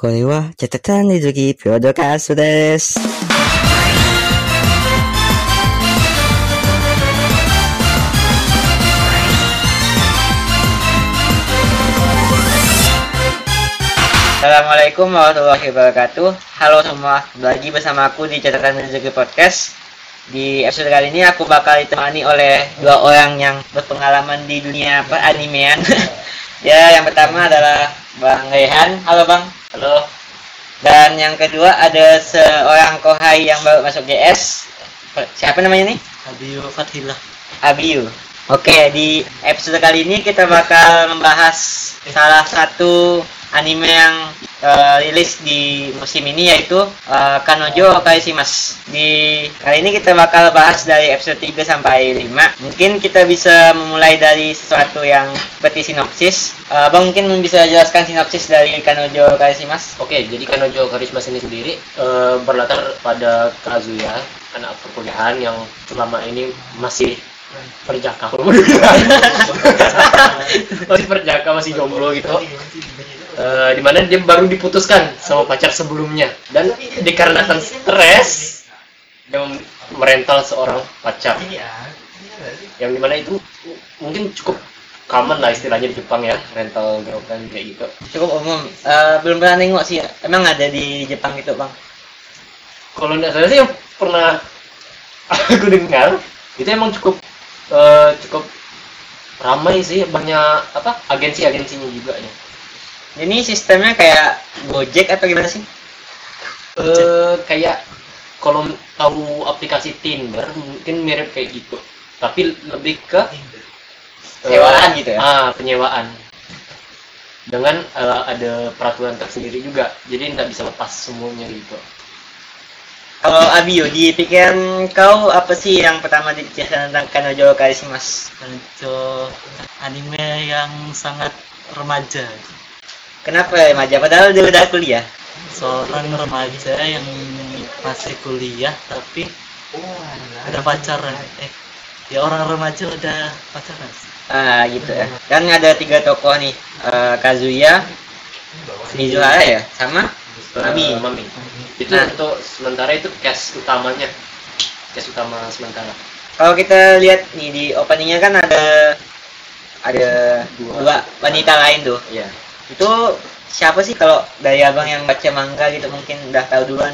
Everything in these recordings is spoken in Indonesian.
これは、チャタタンリズキプロドキャストです。 Assalamualaikum warahmatullahi wabarakatuh Halo semua, kembali lagi bersama aku di Catatan Rezeki Podcast Di episode kali ini aku bakal ditemani oleh dua orang yang berpengalaman di dunia peranimean Ya, yang pertama adalah Bang Rehan Halo Bang Halo Dan yang kedua ada seorang kohai yang baru masuk GS Siapa namanya nih? Abiyu Fathillah Abiyu. Oke, di episode kali ini kita bakal membahas salah satu anime yang eh, rilis di musim ini yaitu eh, Kanojo Kaishimas. Di kali ini kita bakal bahas dari episode 3 sampai 5. Mungkin kita bisa memulai dari sesuatu yang seperti sinopsis. Eh, Bang mungkin bisa jelaskan sinopsis dari Kanojo Kaishimas? Oke, jadi Kanojo Karisma ini sendiri eh, berlatar pada Kazuya, anak perkuliahan yang selama ini masih perjaka masih perjaka masih jomblo gitu Eh, di mana dia baru diputuskan sama pacar sebelumnya dan dikarenakan stres dia merental seorang pacar yang di mana itu mungkin cukup common lah istilahnya di Jepang ya rental girlfriend kayak gitu Cukup umum. Eh, belum pernah nengok sih. Emang ada di Jepang gitu, Bang? kalau nggak salah sih yang pernah aku dengar itu emang cukup eh, cukup ramai sih banyak apa agensi-agensinya juga ya Ini sistemnya kayak Gojek atau gimana sih? eh kayak kalau tahu aplikasi Tinder mungkin mirip kayak gitu tapi lebih ke eh, Sewaan gitu ya? ah penyewaan dengan eh, ada peraturan tersendiri juga jadi nggak bisa lepas semuanya gitu Kalau Abiyo, di pikiran kau apa sih yang pertama dipikirkan tentang Kanojo Karishimas? Kanojo anime yang sangat remaja Kenapa remaja? Padahal dia udah kuliah. Seorang remaja yang masih kuliah tapi udah pacaran Eh, ya orang remaja udah pacaran Ah gitu ya. Kan ada tiga tokoh nih, Eh, Kazuya, Mizuhara ya, sama Mami. Eh, Mami. Itu Nah. untuk sementara itu cast utamanya. Cast utama sementara. Kalau kita lihat nih di openingnya kan ada ada dua wanita lain tuh. Iya. Itu siapa sih kalau dari abang yang baca manga gitu mungkin udah tahu duluan?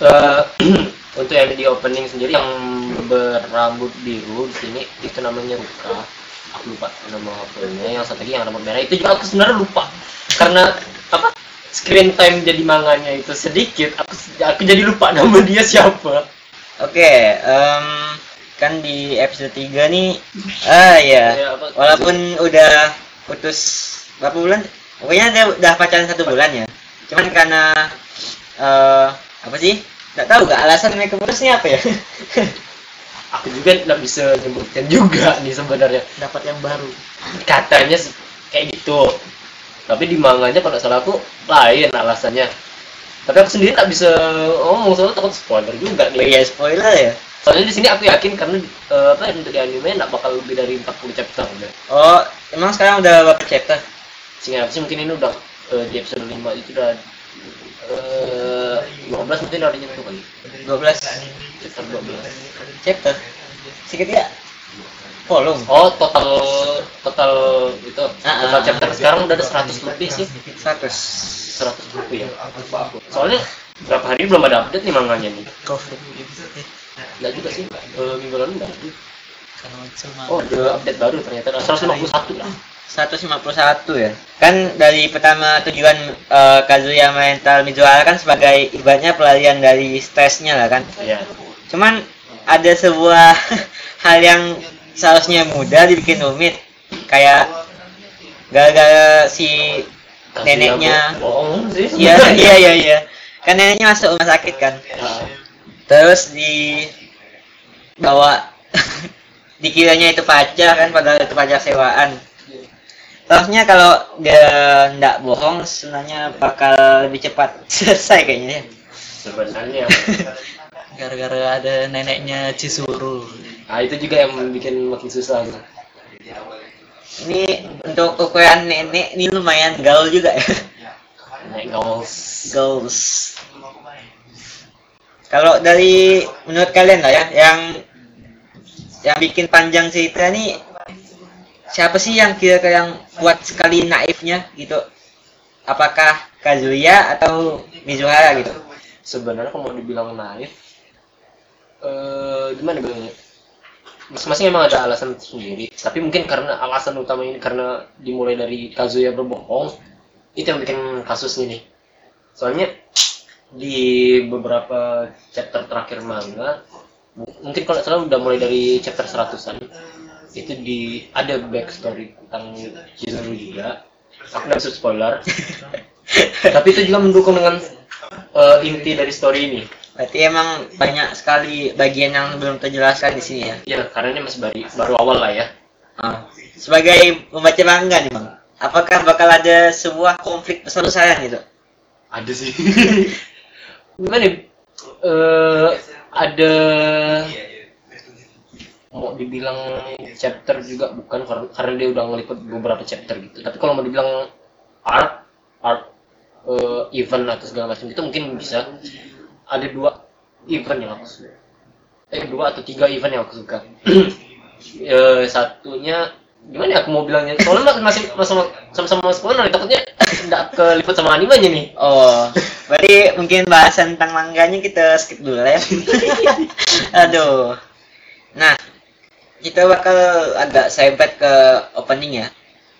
Eh, untuk yang di opening sendiri yang berambut biru di sini itu namanya Ruka. Aku lupa nama filmnya. Yang satu lagi yang rambut merah itu juga aku sebenarnya lupa. Karena apa? Screen time jadi manganya itu sedikit. Aku aku jadi lupa nama dia siapa. Oke, em, kan di episode 3 nih, ah ya, Ya, apa- walaupun udah putus berapa bulan? Pokoknya dia udah pacaran satu bulan ya. Cuman karena eh apa sih? Nggak tahu gak alasan mereka putusnya apa ya? Aku juga nggak bisa nyebutkan juga nih sebenarnya. dapat yang baru katanya kayak gitu tapi di manganya kalau nggak salah aku lain alasannya tapi aku sendiri tak bisa ngomong soalnya takut spoiler juga oh nih iya spoiler ya. soalnya di sini aku yakin karena eh, apa untuk di anime nggak bakal lebih dari 40 chapter udah Oh, emang sekarang udah berapa chapter? Sehingga sih mungkin ini udah eh, di episode 5 itu udah eh 12 mungkin udah nyentuh kali 12 chapter 12 chapter. Sedikit ya? Volume. oh total total itu Ah, total ah, chapter sekarang udah ada 100 lebih sih 100. 100 lebih ya soalnya berapa hari belum ada update nih manganya nih covid Enggak juga sih, eh, minggu lalu enggak. Mah Oh, ada update baru ternyata, 151 lah. 151 ya. Kan dari pertama tujuan eh, Kazuya mental Mizuhara kan sebagai ibaratnya pelarian dari stresnya lah kan. Iya. Cuman ada sebuah hal yang seharusnya mudah dibikin rumit. Kayak gara-gara si neneknya bohong sih. Iya iya iya iya. Kan neneknya masuk rumah sakit kan. Ah, Terus di bawa dikiranya itu pacar kan padahal itu pacar sewaan. Seharusnya kalau dia ndak bohong sebenarnya bakal lebih cepat selesai kayaknya ya. Sebenarnya. gara-gara ada neneknya Chizuru Ah, itu juga yang bikin makin susah gitu. Ini untuk ukuran nenek ini lumayan gaul juga ya. naik goals goals kalau dari menurut kalian lah ya yang yang bikin panjang cerita ini siapa sih yang kira-kira yang kuat sekali naifnya gitu? Apakah Kazuya atau Mizuhara gitu? Sebenarnya kalau mau dibilang naif eh gimana bilangnya? Masing-masing emang ada alasan sendiri tapi mungkin karena alasan utama ini karena dimulai dari Kazuya berbohong itu yang bikin kasus ini. Soalnya di beberapa chapter terakhir manga mu- mungkin kalau salah udah mulai dari chapter 100-an itu di ada backstory tentang Chizuru juga. Aku nggak spoiler. Tapi itu juga mendukung dengan eh, inti dari story ini. Berarti emang banyak sekali bagian yang belum terjelaskan di sini ya? Ya karena ini masih baru, baru awal lah ya. Ah. sebagai pembaca manga nih bang. Apakah bakal ada sebuah konflik besar-besaran gitu? Ada sih. Gimana? Eh, ada mau dibilang chapter juga bukan karena, karena dia udah ngeliput beberapa chapter gitu. Tapi kalau mau dibilang art art eh, event atau segala macam itu mungkin bisa. Ada dua event yang aku suka. Eh dua atau tiga event yang aku suka. Eh, satunya gimana ya aku mau bilangnya? Soalnya masih masih sama-sama spoiler takutnya nggak keliput sama animenya nih. Oh berarti mungkin bahasan tentang manganya kita skip dulu ya. Aduh. Nah kita bakal agak serempet ke opening ya.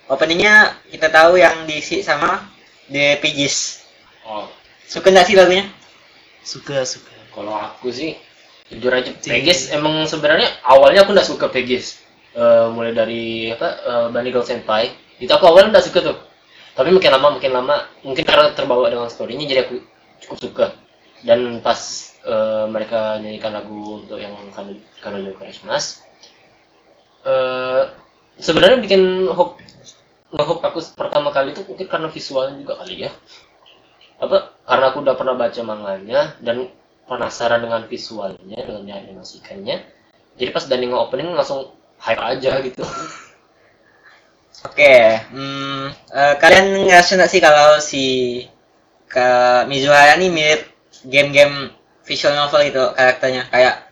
Openingnya kita tahu yang diisi sama The Piggies oh. Suka nggak sih lagunya? Suka suka. Kalau aku sih jujur aja Pegis emang sebenarnya awalnya aku nggak suka Pegis. Eh, mulai dari apa uh, Bunny Girl Senpai. Itu aku awalnya nggak suka tuh. Tapi makin lama makin lama mungkin karena terbawa dengan storynya jadi aku cukup suka. Dan pas eh, mereka nyanyikan lagu untuk yang Kanojo Christmas sebenarnya bikin hook ngehook aku pertama kali itu mungkin karena visualnya juga kali ya. Apa karena aku udah pernah baca manganya dan penasaran dengan visualnya dengan dianimasikannya jadi pas Dani opening langsung hype aja gitu. Oke, hmm, eh, kalian ngerasa nggak sih kalau si ke Mizuhara nih mirip game-game visual novel gitu karakternya? Kayak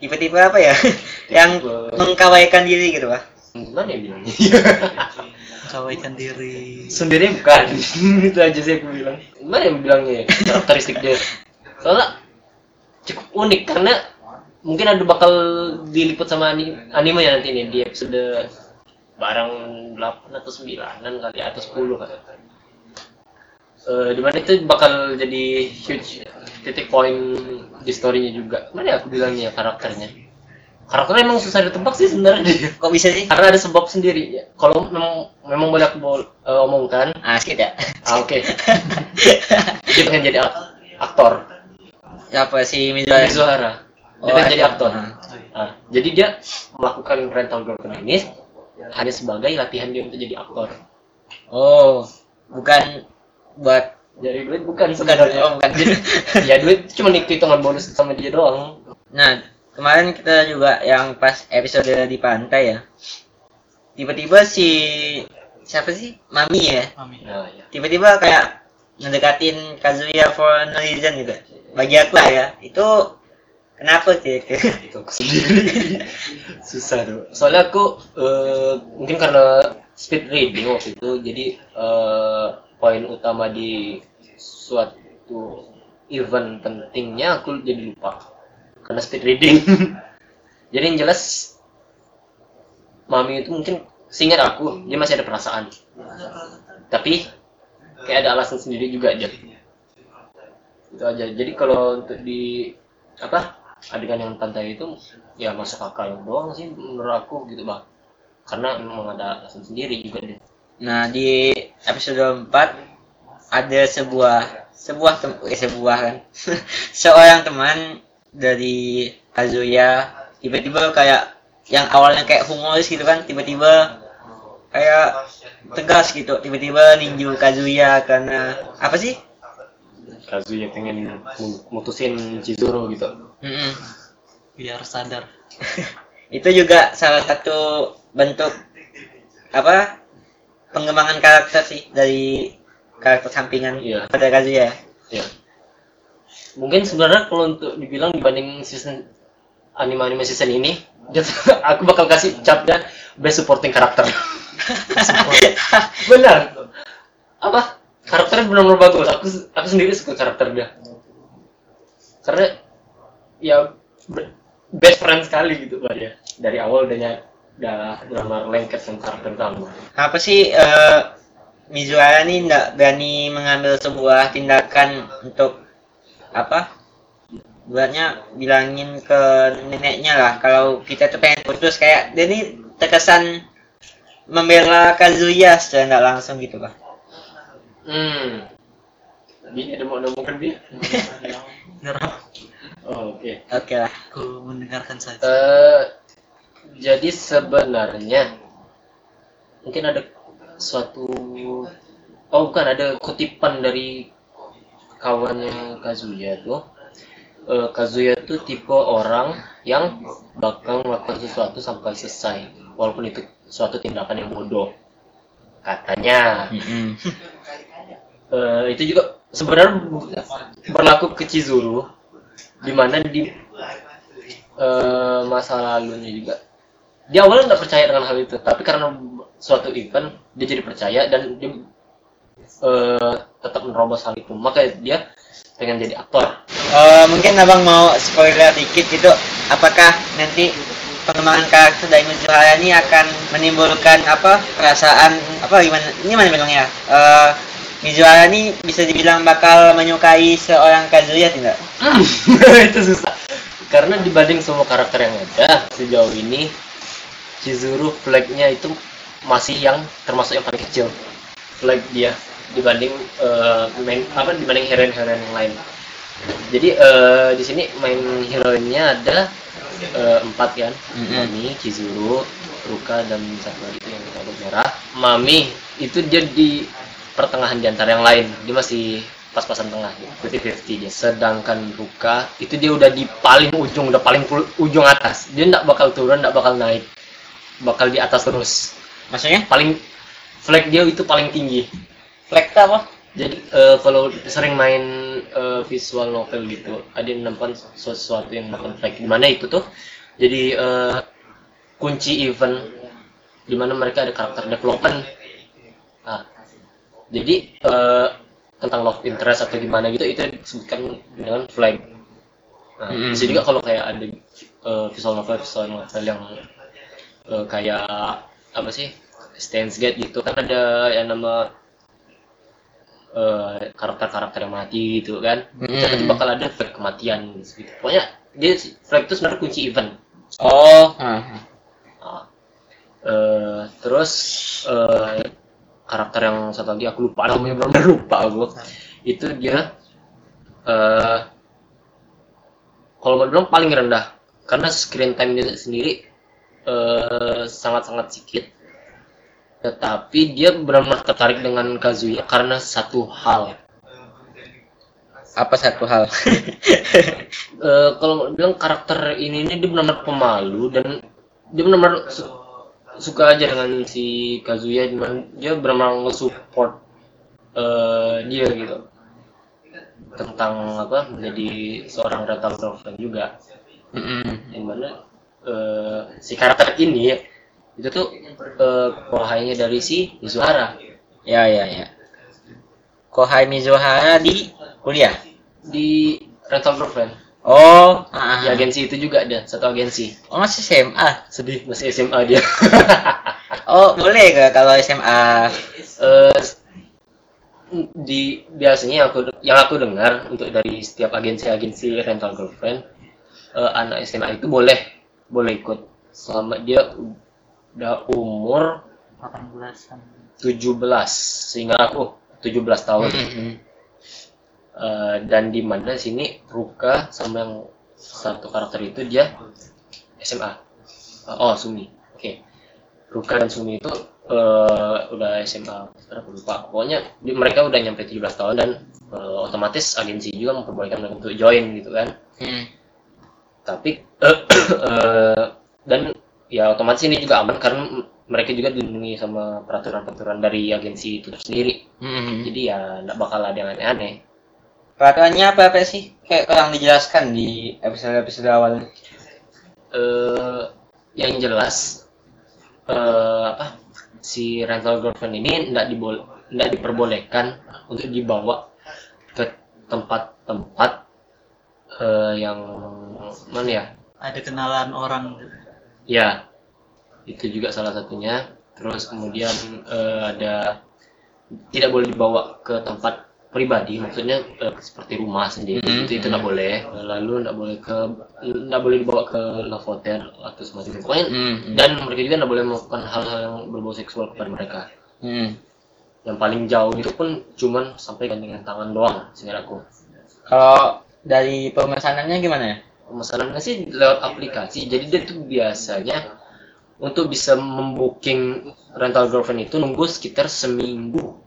tipe-tipe apa ya? Yang mengkawaikan diri gitu pak? Gimana ya bilangnya. Kawaikan diri sendiri bukan. Itu aja sih aku bilang. Gimana yang bilangnya. Ya karakteristik dia. Soalnya cukup unik karena mungkin ada bakal diliput sama ani- anime ya nanti nih di episode barang 8 atau 9 kali atau 10 kali. Eh di mana itu bakal jadi huge titik poin di storynya juga. Mana ya aku bilangnya karakternya karakternya emang susah ditebak sih sebenarnya Kok bisa sih? karena ada sebab sendiri ya. Kalau memang memang boleh aku eh, omongkan, Asik ya. ah, oke. dia pengen jadi ak- aktor, Siapa si Mizuhara? Mizuhara. Dia Oh, pengen jadi ada. aktor. Ah. Nah, jadi dia melakukan rental girlfriend ini hanya sebagai latihan dia untuk jadi aktor. Oh, bukan buat Jadi duit bukan bukan sebenarnya. oh, bukan. ya duit cuma hitungan bonus sama dia doang. Nah, kemarin kita juga yang pas episode di pantai ya. Tiba-tiba si siapa sih? Mami ya. Mami. Nah, ya. Tiba-tiba kayak ngedekatin Kazuya for no reason gitu. Bagi aku lah ya, itu kenapa sih? itu aku sendiri susah tuh soalnya aku eh, mungkin karena speed reading waktu itu jadi eh, poin utama di suatu event pentingnya aku jadi lupa karena speed reading. Jadi yang jelas mami itu mungkin seingat aku dia masih ada perasaan. Tapi kayak ada alasan sendiri juga aja. Itu aja. Jadi kalau untuk di apa adegan yang pantai itu ya masuk akal doang sih menurut aku gitu bang karena memang ada alasan sendiri juga deh. Nah, di episode 4 ada sebuah sebuah tem eh, sebuah kan. Seorang teman dari Kazuya tiba-tiba kayak yang awalnya kayak humoris gitu kan, tiba-tiba kayak tegas gitu, tiba-tiba ninju Kazuya karena apa sih? Kazuya pengen mutusin Chizuru gitu Mm-mm. biar sadar Itu juga salah satu bentuk apa pengembangan karakter sih dari karakter sampingan Iya. pada Kazuya. ya mungkin sebenarnya kalau untuk dibilang dibanding season anime-anime season ini aku bakal kasih capnya best supporting karakter benar. Apa? Karakternya benar-benar bagus. Aku aku sendiri suka karakter dia. Karena ya be- best friend sekali gitu pak dia. Dari awal udah udah benar lengket sama karakter utama. Apa sih eh Mizuhara nih nggak berani mengambil sebuah tindakan untuk apa? Buatnya bilangin ke neneknya lah kalau kita tuh pengen putus kayak dia nih terkesan membela Kazuya secara nggak langsung gitu pak. hmm dia ada mau nemukan dia oh, oke Oke lah. Aku mendengarkan saja. Eh, jadi sebenarnya mungkin ada suatu oh bukan ada kutipan dari kawannya Kazuya tuh Eh, Kazuya tuh tipe orang yang bakal melakukan sesuatu sampai selesai walaupun itu suatu tindakan yang bodoh katanya. Eh, itu juga sebenarnya berlaku ke Chizuru di mana di eh, masa lalunya juga dia awalnya nggak percaya dengan hal itu tapi karena suatu event dia jadi percaya dan dia eh, tetap menerobos hal itu. Maka dia pengen jadi aktor. Eh, mungkin abang mau spoiler dikit gitu. Apakah nanti pengembangan karakter dari Mizuhara ini akan menimbulkan apa perasaan apa gimana? Ini mana bilangnya Eh Mizuhara ini bisa dibilang bakal menyukai seorang Kazuya tidak? Itu susah. Karena dibanding semua karakter yang ada sejauh ini Chizuru flagnya itu masih yang termasuk yang paling kecil. Flag dia dibanding eh, main apa dibanding heroin-heroin yang lain. Jadi eh, di sini main heroinnya ada eh, empat kan. Mm-mm. Mami, Chizuru, Ruka dan satu lagi itu yang rambut merah. Mami itu dia di pertengahan di antara yang lain. Dia masih pas-pasan tengah. 50-50 dia. Sedangkan Ruka itu dia udah di paling ujung udah paling ujung atas. Dia nggak bakal turun nggak bakal naik. Bakal di atas terus. Maksudnya? Paling flag dia itu paling tinggi itu apa? Jadi eh, kalau sering main eh, visual novel gitu ada yang menemukan sesuatu yang makan flag di mana itu tuh? Jadi eh, kunci event di mana mereka ada karakter development. Nah, jadi eh, tentang love interest atau gimana gitu itu disebutkan dengan flag nah, Mm-mm. bisa juga kalau kayak ada eh, visual novel visual novel yang eh, kayak apa sih? Steins Gate gitu. Kan ada yang nama eh, karakter-karakter yang mati gitu kan. Mm-mm. Jadi bakal ada flag kematian gitu. Pokoknya dia flag itu sebenarnya kunci event. Oh. Ah. Nah, eh, terus eh, karakter yang satu lagi aku lupa namanya benar-benar lupa aku. Itu dia eh kalau mau bilang paling rendah. Karena screen time dia sendiri eh, sangat-sangat sedikit tetapi dia benar-benar tertarik dengan Kazuya karena satu hal. Apa satu hal? Eh, kalau bilang karakter ini ini dia benar-benar pemalu dan dia benar-benar su- suka aja dengan si Kazuya dia benar-benar nge-support eh, dia gitu. Tentang apa menjadi seorang rental girlfriend juga. Mm-mm. yang mana eh, si karakter ini itu tuh eh, kohainya dari si Mizuhara. Ya ya ya. Kohai Mizuhara di kuliah? Di rental girlfriend oh ah. di agensi itu juga ada satu agensi. Oh masih SMA sedih masih SMA dia. Oh boleh gak kalau SMA eh di biasanya yang aku yang aku dengar untuk dari setiap agensi-agensi rental girlfriend eh, anak SMA itu boleh boleh ikut. Selama dia udah umur 18-an. 17 sehingga aku 17 tahun. Eh, dan di mana sini Ruka sama yang satu karakter itu dia SMA Eh, oh Sumi oke Ruka dan Sumi itu eh, udah SMA aku lupa pokoknya di- mereka udah nyampe 17 tahun dan eh, otomatis agensi juga memperbolehkan mereka untuk join gitu kan Mm. tapi eh, eh, dan ya otomatis ini juga aman karena mereka juga dilindungi sama peraturan-peraturan dari agensi itu sendiri Hmm. jadi ya nggak bakal ada yang aneh-aneh Peraturannya apa apa sih? Kayak kurang dijelaskan di episode-episode awal. eh yang jelas eh apa si rental girlfriend ini nggak dibol nggak diperbolehkan untuk dibawa ke tempat-tempat eh yang mana ya ada kenalan orang ya itu juga salah satunya terus kemudian eh, ada tidak boleh dibawa ke tempat pribadi maksudnya eh, seperti rumah sendiri Mhm. itu itu nggak boleh lalu nggak boleh ke nggak boleh dibawa ke love hotel atau semacam itu pokoknya Hmm. dan mereka juga nggak boleh melakukan hal-hal yang berbau seksual kepada mereka Hmm. yang paling jauh itu pun cuman sampai gandengan tangan doang sehingga aku Kalau dari pemesanannya gimana ya? Pemesanannya sih lewat aplikasi jadi dia tuh biasanya untuk bisa membooking rental girlfriend itu nunggu sekitar seminggu.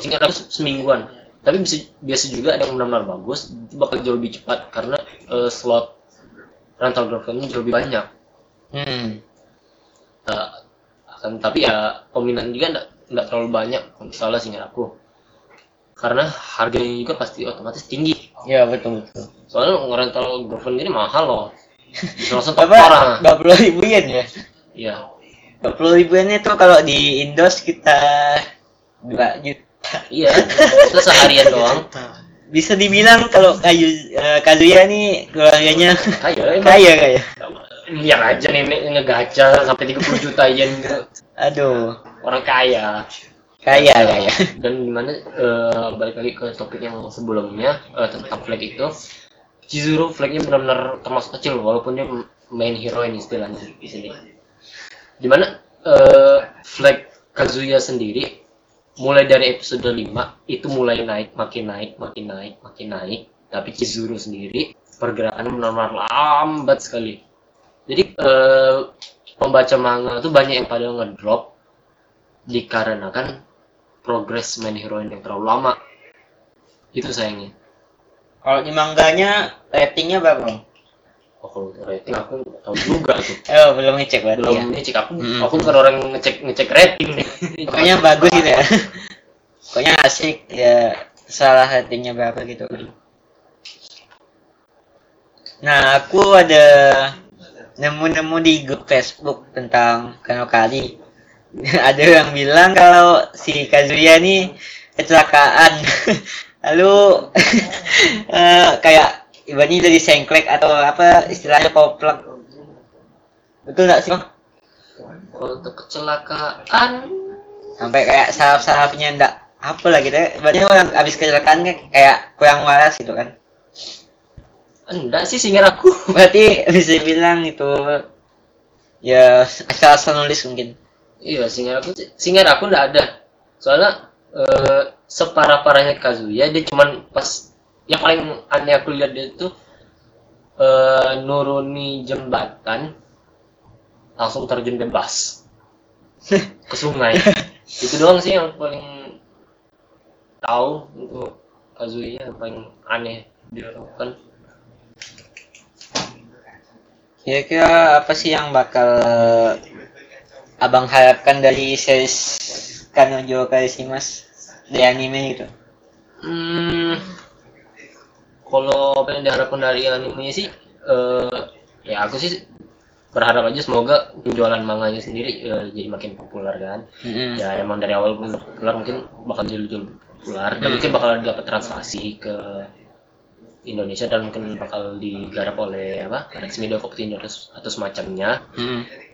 Singkat aku semingguan. Tapi bisa biasa juga ada yang benar-benar bagus itu bakal jauh lebih cepat karena eh, slot rental girlfriendnya jauh lebih banyak. Hmm. Eh, akan tapi ya peminat juga enggak, enggak terlalu banyak salah singkat aku. Karena harganya juga pasti otomatis tinggi Ya betul betul. soalnya ngerental girlfriend ini mahal loh langsung top Apa? orang Dua puluh ribu yen ya? iya Dua puluh ribu yen itu kalau di Indo sekitar dua juta. iya itu seharian doang Bisa dibilang kalau kayu eh, Kazuya nih keluarganya emang kaya kaya. lihat aja nenek ngegaca sampai 30 juta yen. Aduh, orang kaya kaya kaya. dan gimana eh, balik lagi ke topik yang sebelumnya eh, tentang flag itu. Chizuru flagnya benar-benar termasuk kecil walaupun dia main heroin istilahnya di sini. Di mana eh, flag Kazuya sendiri mulai dari episode 5 itu mulai naik makin naik makin naik makin naik. Tapi Chizuru sendiri pergerakannya benar-benar lambat sekali. Jadi eh, pembaca manga tuh banyak yang pada ngedrop dikarenakan progres main heroin yang terlalu lama itu sayangnya Kalau di mangganya ratingnya berapa? Bang? oh kalau rating aku tahu juga tuh Oh, belum ngecek berarti belum ya. ngecek aku Mm-mm. aku bukan orang ngecek ngecek rating Pokoknya bagus gitu ya. Pokoknya asik ya salah ratingnya berapa gitu. Nah, aku ada nemu-nemu di grup Facebook tentang Kanokali. ada yang bilang kalau si Kazuya nih kecelakaan. Lalu eh, kayak ibaratnya dari sengklek atau apa istilahnya koplak. Betul nggak sih, Bang? untuk kecelakaan sampai kayak saraf-sarafnya ndak apa lah gitu ya. Berarti orang habis kecelakaan kan kayak kurang waras gitu kan. enggak sih sehingga aku Berarti bisa bilang itu ya asal-asal nulis mungkin. Iya sehingga aku sehingga aku enggak ada. Soalnya eh, separah parahnya Kazuya dia cuman pas yang paling aneh aku lihat dia tuh eh, nuruni jembatan langsung terjun bebas. Ke sungai. Itu doang sih yang paling tahu untuk Kazuya yang paling aneh dia lakukan. Kira-kira apa sih yang bakal abang harapkan dari series Kanojo Karishimas di anime gitu? Hmm, kalau apa yang diharapkan dari animenya sih, eh, ya aku sih berharap aja semoga penjualan manganya sendiri eh, jadi makin populer kan. Mm-mm. Ya emang dari awal pun populer mungkin bakal jadi lebih populer dan mungkin bakal dapat translasi ke Indonesia dan mungkin bakal digarap oleh apa Rex Media Koptindo atau, atau semacamnya. Mm-mm.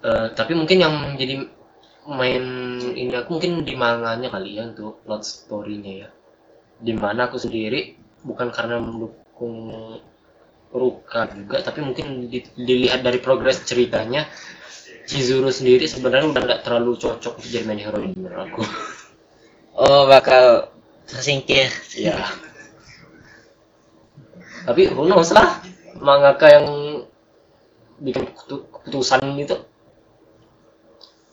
Eh, tapi mungkin yang jadi main ini aku mungkin di manganya kali ya untuk plot story-nya ya. Di mana aku sendiri bukan karena mendukung Ruka juga, tapi mungkin di- dilihat dari progres ceritanya Chizuru sendiri sebenarnya udah nggak terlalu cocok untuk jadi main hero menurut aku. Oh bakal tersingkir. ya. Tapi who knows lah, mangaka yang bikin keputu- keputusan gitu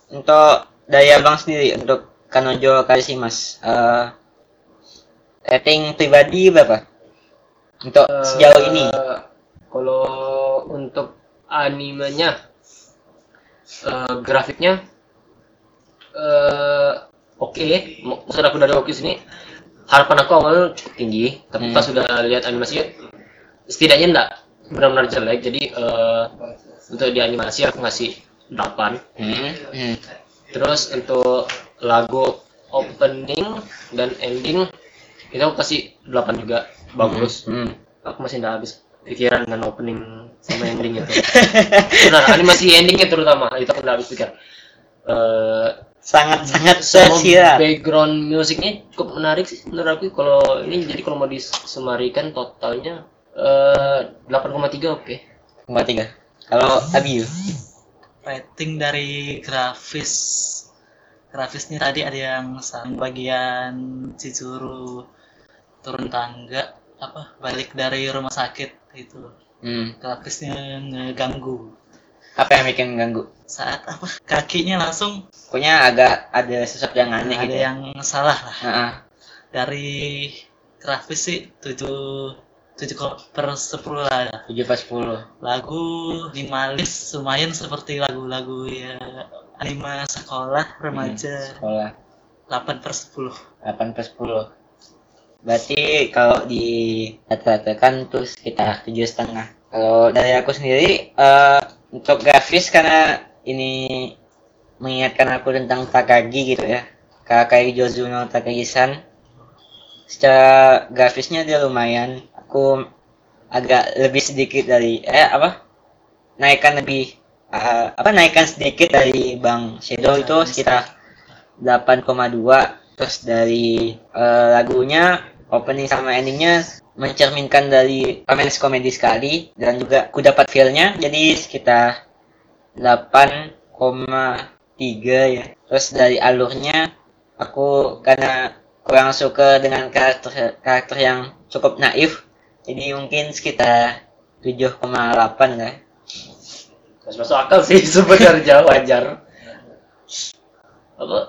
Untuk dari abang sendiri untuk Kanojo Karishimas, eh rating pribadi berapa? Untuk sejauh ini. Kalau untuk animenya eh, grafiknya eh oke maksud aku dari Oculus ini harapan aku awalnya cukup tinggi tapi Hmm. pas sudah lihat animasinya setidaknya enggak benar-benar jelek jadi eh, untuk di animasi aku ngasih 8 Hmm. Hmm. terus untuk lagu opening dan ending itu aku kasih 8 juga bagus Hmm. aku masih nggak habis pikiran dengan opening sama ending itu benar animasi endingnya terutama itu aku nggak habis pikir Eh, Sangat-sangat sama tersirat. background musiknya cukup menarik sih menurut aku kalau ini jadi kalau mau disemarikan totalnya eh 8,3 oke Nomor tiga. Kalau Abiu. Rating dari grafis grafisnya tadi ada yang sang bagian Cicuru turun tangga apa balik dari rumah sakit itu Hmm. grafisnya ngeganggu Apa yang bikin ganggu? saat apa kakinya langsung Pokoknya agak ada sesuatu yang aneh ada gitu. ya. yang salah lah Heeh. dari grafis sih tujuh tujuh per sepuluh lah. 7 per 10. lagu minimalis lumayan seperti lagu-lagu ya anime sekolah remaja Sekolah 8 per 10 8 per 10. Berarti kalau di rata-ratakan tuh sekitar tujuh setengah. Kalau dari aku sendiri eh, untuk grafis karena ini mengingatkan aku tentang Takagi gitu ya. Kakai Jozuno Takagi-san. Secara grafisnya dia lumayan. Aku agak lebih sedikit dari eh apa? Naikkan lebih eh, apa naikkan sedikit dari Bang Shadow itu sekitar 8,2 terus dari eh, lagunya opening sama endingnya mencerminkan dari romance komedi sekali dan juga aku dapat feel-nya jadi sekitar 8,3 ya terus dari alurnya aku karena kurang suka dengan karakter karakter yang cukup naif jadi mungkin sekitar 7,8 lah. Masih masuk akal sih sebenarnya wajar apa?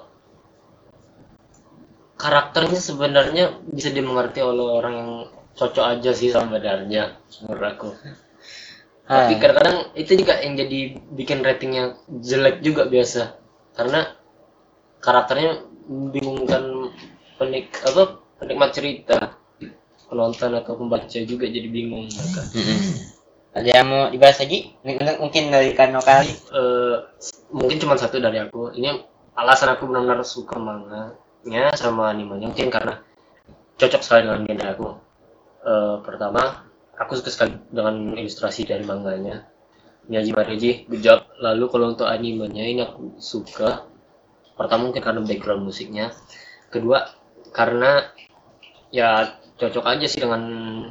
Karakternya sebenarnya bisa dimengerti oleh orang yang cocok aja sih sebenarnya menurut aku. Tapi Ah. kadang-kadang itu juga yang jadi bikin ratingnya jelek juga biasa. Karena karakternya membingungkan penik apa penikmat cerita penonton atau pembaca juga jadi bingung mereka. Ada yang mau dibahas lagi? Mungkin dari Kano kali Eh, mungkin cuma satu dari aku. Ini alasan aku benar-benar suka manganya sama animenya mungkin karena cocok sekali dengan genre aku. Eh, pertama aku suka sekali dengan ilustrasi dari manganya. Miyaji Mareji good job. Lalu kalau untuk animenya ini aku suka. Pertama mungkin karena background musiknya. Kedua karena ya cocok aja sih dengan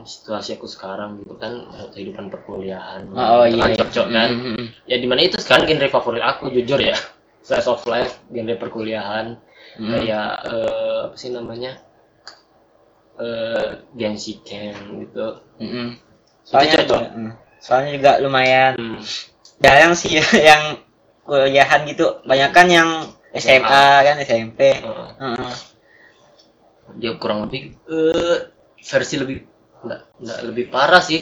situasi aku sekarang gitu kan kehidupan perkuliahan oh, Itu kan iya cocok kan Mm, mm, mm. ya di mana itu sekarang genre favorit aku jujur ya slice of life genre perkuliahan Hmm. kayak eh, apa sih namanya eh Genshin Ken gitu Mm, mm. soalnya cocok. juga, mm. soalnya juga lumayan hmm. jarang sih ya yang kuliahan gitu banyak kan yang SMA kan SMP eh, Heeh. dia kurang lebih eh versi lebih enggak, enggak lebih parah sih.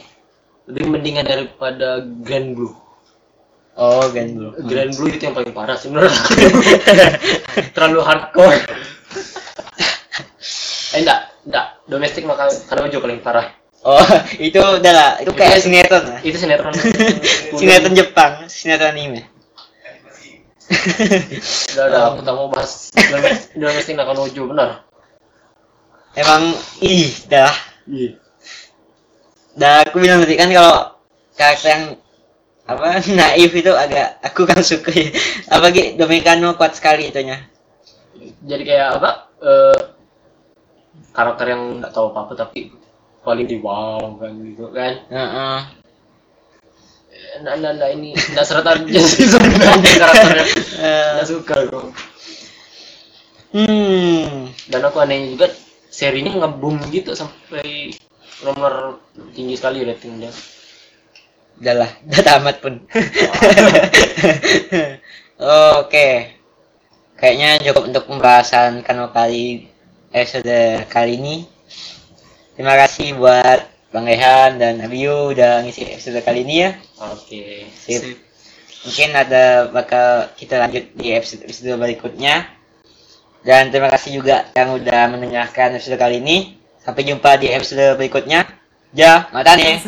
Lebih mendingan daripada Grand Blue. Oh kan belum Grand Blue itu yang paling parah sih menurut aku. Terlalu hardcore. Eh enggak enggak domestik maka Kanojo paling parah. Oh itu udah lah itu kayak sinetron lah. itu sinetron. Sinetron Jepang sinetron anime. Udah udah aku tak mau bahas. Domestik domestik Nakanojo benar emang ih dah. Dah aku bilang tadi kan kalau karakter yang apa naif itu agak aku kan suka ya. Apalagi Dominiano kuat sekali itunya. Jadi kayak apa eh, karakter yang nggak tahu apa apa tapi paling di wow kan gitu kan. Heeh. Eh, nah, nah, nah, ini nggak serta aja sih sebenarnya karakternya. Eh, nggak suka aku hmm. Dan aku anehnya juga serinya ngebum gitu sampai nomor tinggi sekali ratingnya. Udah lah udah tamat pun. Oke. Kayaknya cukup untuk pembahasan kano kali episode kali ini. Terima kasih buat Bang Rehan dan Abiu udah ngisi episode kali ini ya. Oke. Sip. Sip. mungkin ada bakal kita lanjut di episode episode berikutnya dan terima kasih juga yang udah mendengarkan episode kali ini. Sampai jumpa di episode berikutnya. ya mata nih.